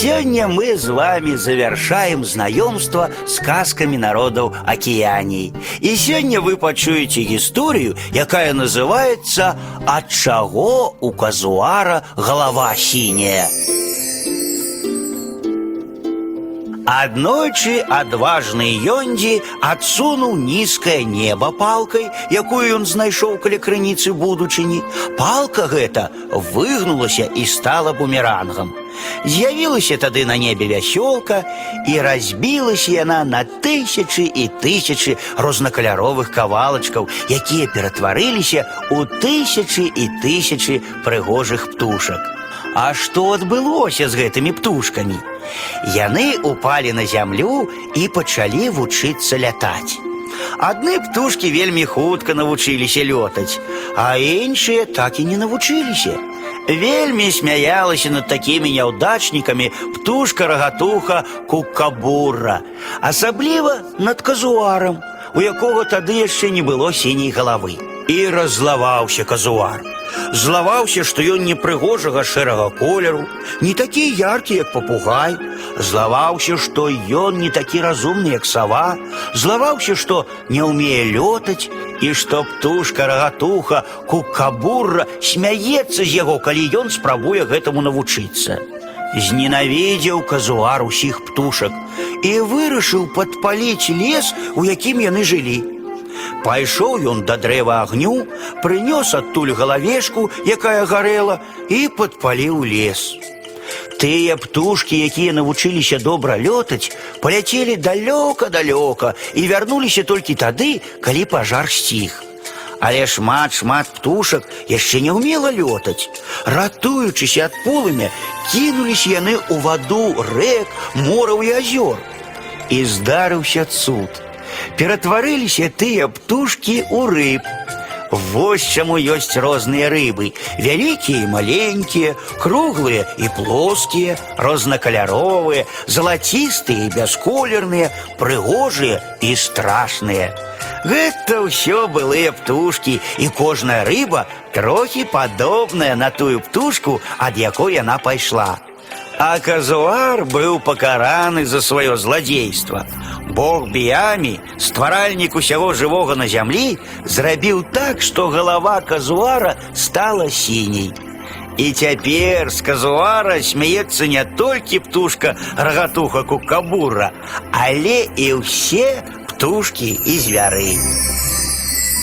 сегодня мы с вами завершаем знакомство с сказками народов Океании. И сегодня вы почуете историю, якая называется «От чаго у казуара голова синяя». Аднойчы адважны Йондзі адсунуў нізкае неба палкай, якую ён знайшоў каля крыніцы будучыні. Палка гэта выгнулася і стала бумерангам. З'явілася тады на небе вясёлка і разбілася яна на тысячы і тысячы рознакаляровых кавалачкаў, якія ператварыліся ў тысячы і тысячы прыгожых птушак. А што адбылося з гэтымі птушкамі? Яны упалі на зямлю і пачалі вучыцца лятаць. Адны птушкі вельмі хутка навучыліся лётаць, а іншыя так і не навучыліся. Вельмі смяялася над такімі няўдачнікамі птушка рагатуха кукабура, асабліва над казуарам, у якога тады яшчэ не было сіняй галавы. І раззлаваўся казуар. Злаваўся, што ён непрыгожага шэрага колеру, не такі яркі, як папугай, злаваўся, што ён не такі разумны, як сава, злаваўся, што не ўмее лётаць і што птушка рагатуха кукабурра смяецца з яго, калі ён спрабуе гэтаму навучыцца. Зненавідзеў казуар усіх птушак і вырашыў падпаліць лес, у якім яны жылі. Пайшоў ён да дрэва агню, прынёс адтуль галавешку, якая гарэла, і падпаліў лес. Тыя птушкі, якія навучыліся добра лётаць, паляцелі далёка-далёка і вярнуліся толькі тады, калі пажар сціх. Але шмат-шмат птушак яшчэ не ўмела лётаць. Ратуючыся ад полымя, кінуліся яны ў ваду рэк, мораў і азёр. І здарыўся цуд ператварыліся тыя птушкі ў рыб. Вось чаму ёсць розныя рыбы, вялікія і маленькія, круглыя і плоскія, рознакаляровыя, залацістыя і бясколерныя, прыгожыя і страшныя. Гэта ўсё былыя птушкі, і кожная рыба трохі падобная на тую птушку, ад якой яна пайшла. А казуар быў пакараны за сваё зладзейства. Бог Біямі, стваральнік усяго жывога на зямлі, зрабіў так, што галава казуара стала сіняй. І цяпер з казуара смяецца не толькі птушка рагатуха кукабура, але і ўсе птушкі і звяры.